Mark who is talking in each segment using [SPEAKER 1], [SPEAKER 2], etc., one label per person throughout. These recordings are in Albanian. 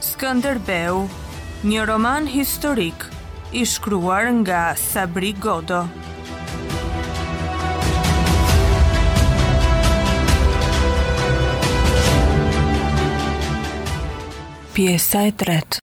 [SPEAKER 1] Skënderbeu, një roman historik i shkruar nga Sabri Godo. Pjesa e tretë.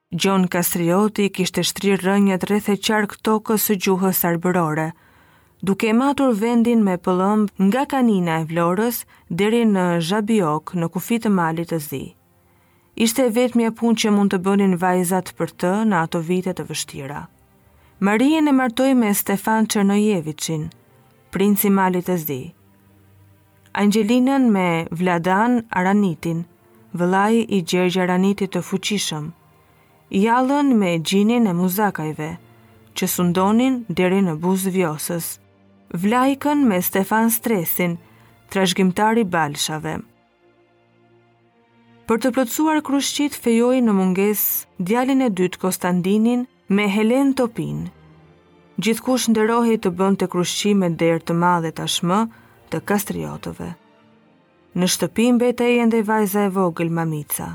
[SPEAKER 1] Gjon Kastrioti i kishte shtrirë rrënjët rreth e qark tokës së gjuhës arbërore, duke e matur vendin me pëllëmbë nga Kanina e Vlorës deri në Zhabiok në kufi të Malit të Zi. Ishte e vetmja punë që mund të bënin vajzat për të në ato vite të vështira. Marien e martoi me Stefan Çernojeviçin, princi i Malit të Zi. Angjelinën me Vladan Aranitin, vëllai i Gjergj Aranitit të fuqishëm, Jallën me Gjinin e Muzakajve, që sundonin deri në buzë Vjosës, Vlajkën me Stefan Stresin, trashëgimtar i Balshave. Për të plotësuar krushqitë fejoi në mungesë djalin e dytë Kostandinin Me Helenë Topinë. Gjithkush nderohej të bënte krushqi me derë të madhe tashmë të Kastriotëve. Në shtëpi mbetej ende vajza e vogël Mamica.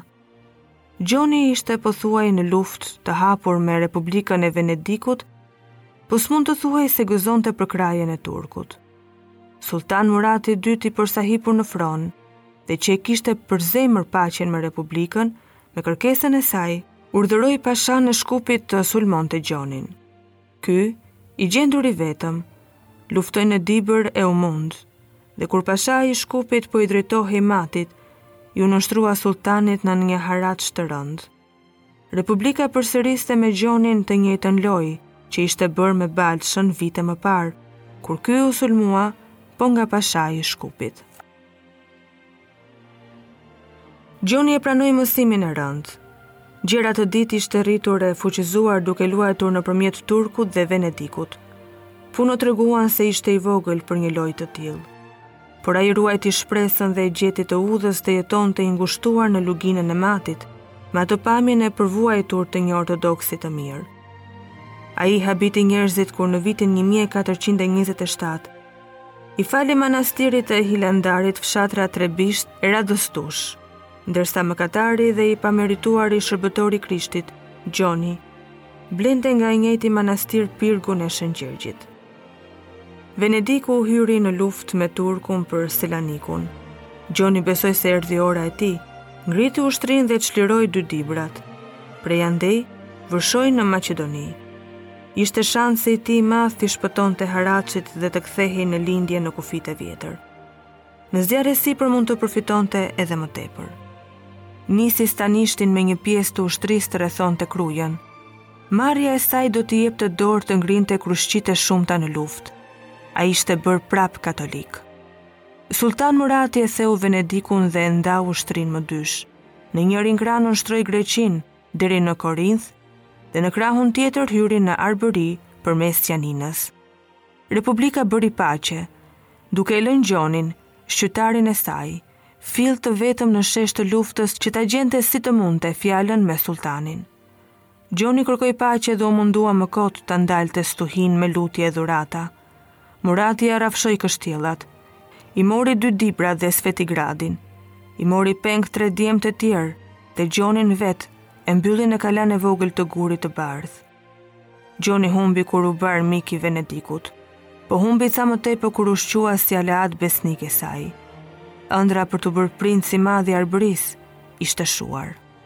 [SPEAKER 1] Gjoni ishte pothuaj në luftë të hapur me Republikën e Venedikut, po s'mund të thuhej se gëzonte përkrahjen e turkut. Sulltan Murati i Dytë i porsahipur në fron, dhe që e kishte përzemër paqen me Republikën, me kërkesën e saj, urdhëroi pashanë e Shkupit të sulmonte Gjonin. Ky, i gjendur i vetëm, luftoi në Dibër e u mund, dhe kur pashai i Shkupit po i drejtohej Matit, iu nënshtrua sulltanit nën një haraç të rëndë. Republika përsëriste me Gjonin të njëjtën lojë që ishte bërë me Balshën vite më parë, kur ky u sulmua po nga pashai i Shkupit. Gjoni e pranoi mësimin e rëndë. Gjer atë ditë ishte rritur e fuqizuar duke luajtur nëpërmjet turkut dhe Venedikut. Punët treguan se ishte i vogël për një lojë të tillë. Por ai ruajti shpresën dhe e gjeti të udhës të jetonte i ngushtuar në luginën e Matit, me atë pamjen e përvuajtur të një ortodoksi të mirë. Ai habiti njerëzit kur në vitin 1427, I fali manastirit të Hilandarit fshatrat Trebisht e Radostush, ndërsa mëkatari dhe i pamerituari shërbëtor i Krishtit, Gjoni, blente nga i njëjti manastir Pirgun e Shën Gjergjit. Venediku hyri në luftë me turkun për Selanikun. Gjoni besoi se erdhi ora e tij, ngriti ushtrinë dhe çliroi dy Dibrat. Prej andej, vërshoi në Maqedoni. Ishte shansi i tij i madh t'i shpëtonte haraçit dhe të kthehej në lindje në kufijtë e vjetër. Në zjarr e sipër mund të përfitonte edhe më tepër. Nisi Stanishtin me një pjesë të ushtrisë të rrethonte Krujën. Marrja e saj do t'i jepte dorë të ngrinte krushqitë e shumta në luftë. Ai ishte bërë prap katolik. Sultan Murati e theu Venedikun dhe e ndau ushtrinë më dysh. Në njërin krah nënshtroi Greqinë, deri në Korinth dhe në krahun tjetër hyri në Arbëri përmes Janinës. Republika bëri paqe, duke e lënë Gjonin, shqytarin e saj, fill të vetëm në shesh të luftës që ta gjente si të mundte fjalën me sultanin. Gjoni kërkoi paqe dhe u mundua më kot ta ndalte stuhinë me lutje e dhurata, Murati arrafshoi kështjellat. I mori dy Dibrat dhe Svetigradin. I mori peng tre djemtë e tjerë dhe Gjonin vetë e mbylli në kalanë e vogël të Gurit të Bardhë. Gjoni humbi kur u bë armik i Venedikut. Po humbi ca më tepër kur u shqua si aleat besnik i saj. Ëndrra për t'u bërë princ i madh i Arbërisë ishte shuar.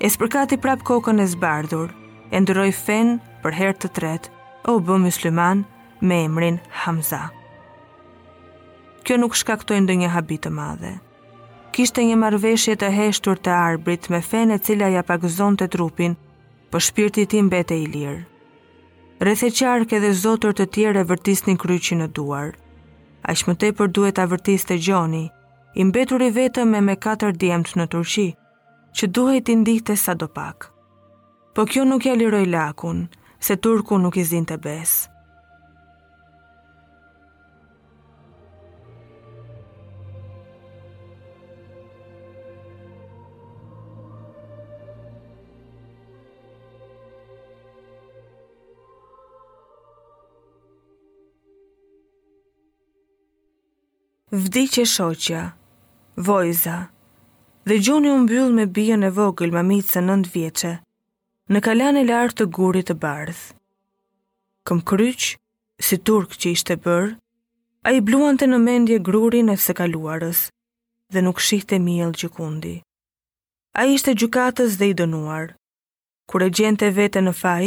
[SPEAKER 1] E spërkati prapë kokën e zbardhur, e ndërroi fenë për herë të tretë, e u bë mysliman me emrin Hamza. Kjo nuk shkaktoi ndonjë habi të madhe. Kishte një marrëveshje të heshtur të arbërit me fenë e cila ia pagëzonte trupin, po shpirti i tij mbetej i lirë. Rreth e qark edhe zotër të tjerë e vërtisnin kryqin në duar. Aq më tepër duhej ta vërtiste Gjoni, i mbetur i vetëm e me katër djemtë në Turqi, që duhej t'i ndihte sadopak. Po kjo nuk ia liroi lakun, se turku nuk i zinte besë. Vdiq e shoqja. Vojza. Dhe Gjoni u mbyll me bijën e vogël Mamicën nëntëvjeçe. Në kalanë e lartë të Gurit të Bardhë. Këmbëkryq, si turk që ishte bërë, ai bluante në mendje grurin e së kaluarës dhe nuk shihte miell gjëkundi. Ai ishte gjykatës dhe i dënuar. Kur e gjente veten në faj,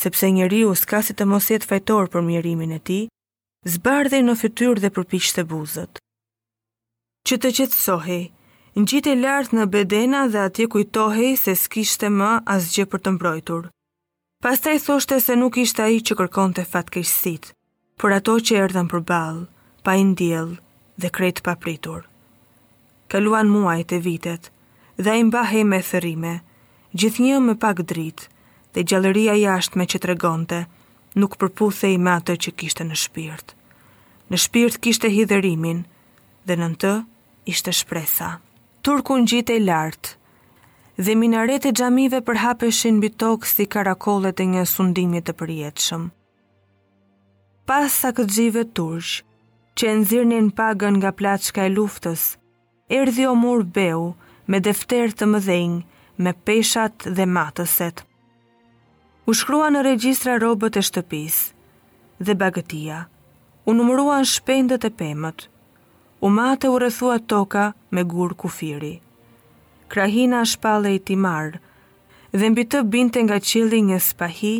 [SPEAKER 1] sepse njeriu s'ka si të mos jetë fajtor për mjerimin e tij, zbardhej në fytyrë dhe përpiqte buzët. Që të qetësohej, ngjitej lart në bedena dhe atje kujtohej se s'kishte më asgjë për të mbrojtur. Pastaj thoshte se nuk ishte ai që kërkonte fatkeqësitë, Por ato që erdhën përballë, pa i ndjellë dhe krejt papritur. Kaluan muajt e vitet, dhe ai mbahej me thërrime, gjithnjë më pak dritë, dhe gjallëria e jashtme që tregonte, nuk përputhej me atë që kishte në shpirt. Në shpirt kishte hidhërimin, dhe nën të ishte shpresa. Turku ngjitej lart, dhe minaret e xhamive përhapeshin mbi tokë si karakollet e një sundimi të përjetshëm. Pas akënxhive turq, që e nxirrnin pagën nga plaçka e luftës, erdhi Umur Beu me defterë të mëdhenj, me peshat dhe matëset. U shkruan në regjistra robët e shtëpisë dhe bagëtia. U numëruan shpendët e pemët. U mat e u rrethua toka me gurë kufiri. Krahina shpallej timar, dhe mbi të binte nga qielli një spahi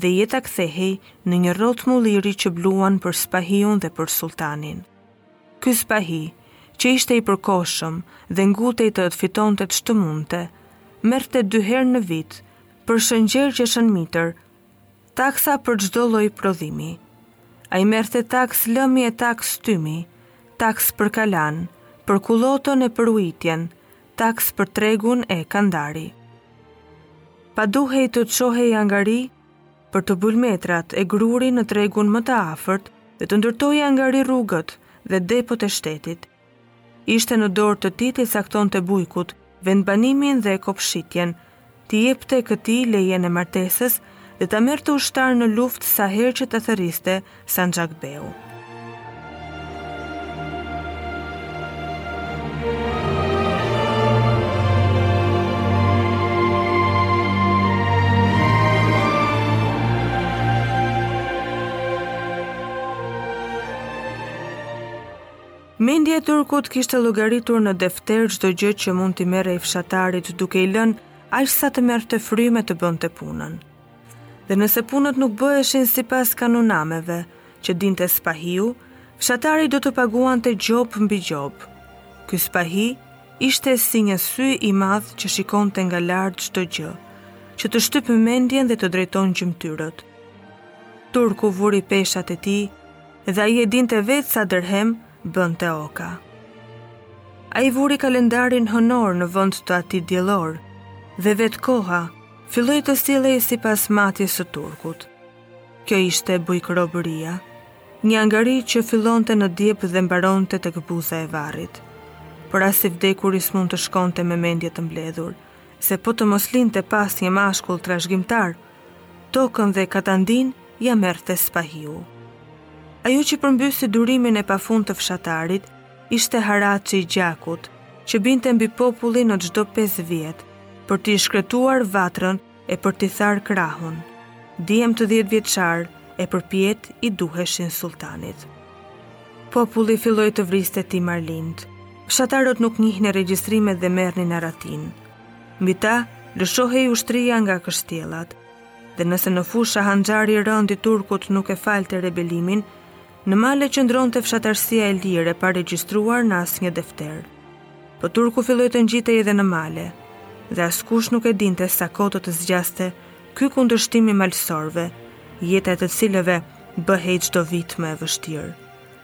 [SPEAKER 1] dhe jeta kthehej në një rrotë mulliri që bluan për spahiun dhe për sulltanin. Ky spahi, që ishte i përkohshëm dhe ngutej të fitonte ç'të mundte, merrte dy herë në vit, për Shëngjergj e Shënmitër, Taksa për çdo lloj prodhimi. Ai merrte taksë lëmi e taksë tymi, taksë për kalanë, për kullotën e për ujitjen, taksë për tregun e kandarin. Pa duhej t'i çoje angari për të bulmetrat e grurin në tregun më të afërt dhe të ndërtoje angari rrugët dhe depot e shtetit. Ishte në dorë të tij t'i caktonte bujkut vendbanimin dhe kopshtijen, t'i jepte këtij lejen e martesës dhe ta merrte ushtar në luftë sa herë që ta thërriste sanxhakbeu. Mendja e turkut kishte llogaritur në defter çdo gjë që mund t'i merrej fshatarit duke i lënë aq sa të merrte frymë e të bënte punën. Dhe nëse punët nuk bëheshin sipas kanunameve që dinte spahiu, fshatari do të paguante gjobë mbi gjobë. Ky spahi ishte si një sy i madh që shikonte nga lart çdo gjë, që të shtyp mendjen dhe të drejton gjymtyrët. Turku vuri peshat e tij dhe ai e dinte vetë sa dërhem bënte oka. Ai vuri kalendarin hënor në vend të atij diellor, dhe vetë koha filloi të sillej sipas matjes së turkut. Kjo ishte bujkrobëria, një angari që fillonte në djep dhe mbaronte tek buza e varrit. Por as i vdekuri s'mund të shkonte me mendje të mbledhur, se po të mos linte pas një mashkull trashëgimtar, Tokën dhe katandinë ia merrte spahiu. Ajo që përmbysi durimin e pafund të fshatarit ishte haraçi i gjakut, që binte mbi popullin në çdo pesë vjet, për t'i shkretuar vatrën e për t'i tharë krahun. Djem të dhjetë vjeçarë e përpjet i duheshin sulltanit. Populli filloi të vriste timarlinjtë. Fshatarët nuk njihnin regjistrimet dhe merrnin arratinë. Mbi ta, lëshohej ushtria nga kështjellat. Dhe nëse në fusha hanxhari i rëndë i turkut nuk e falte rebelimin, në male qëndronte fshatarësia e lirë e paregjistruar në asnjë defter. Po turku filloi të ngjitej edhe në male, dhe askush nuk e dinte sa kohë do të zgjaste ky kundërshtim i malësorëve, jeta e të cilëve bëhej çdo vit më e vështirë.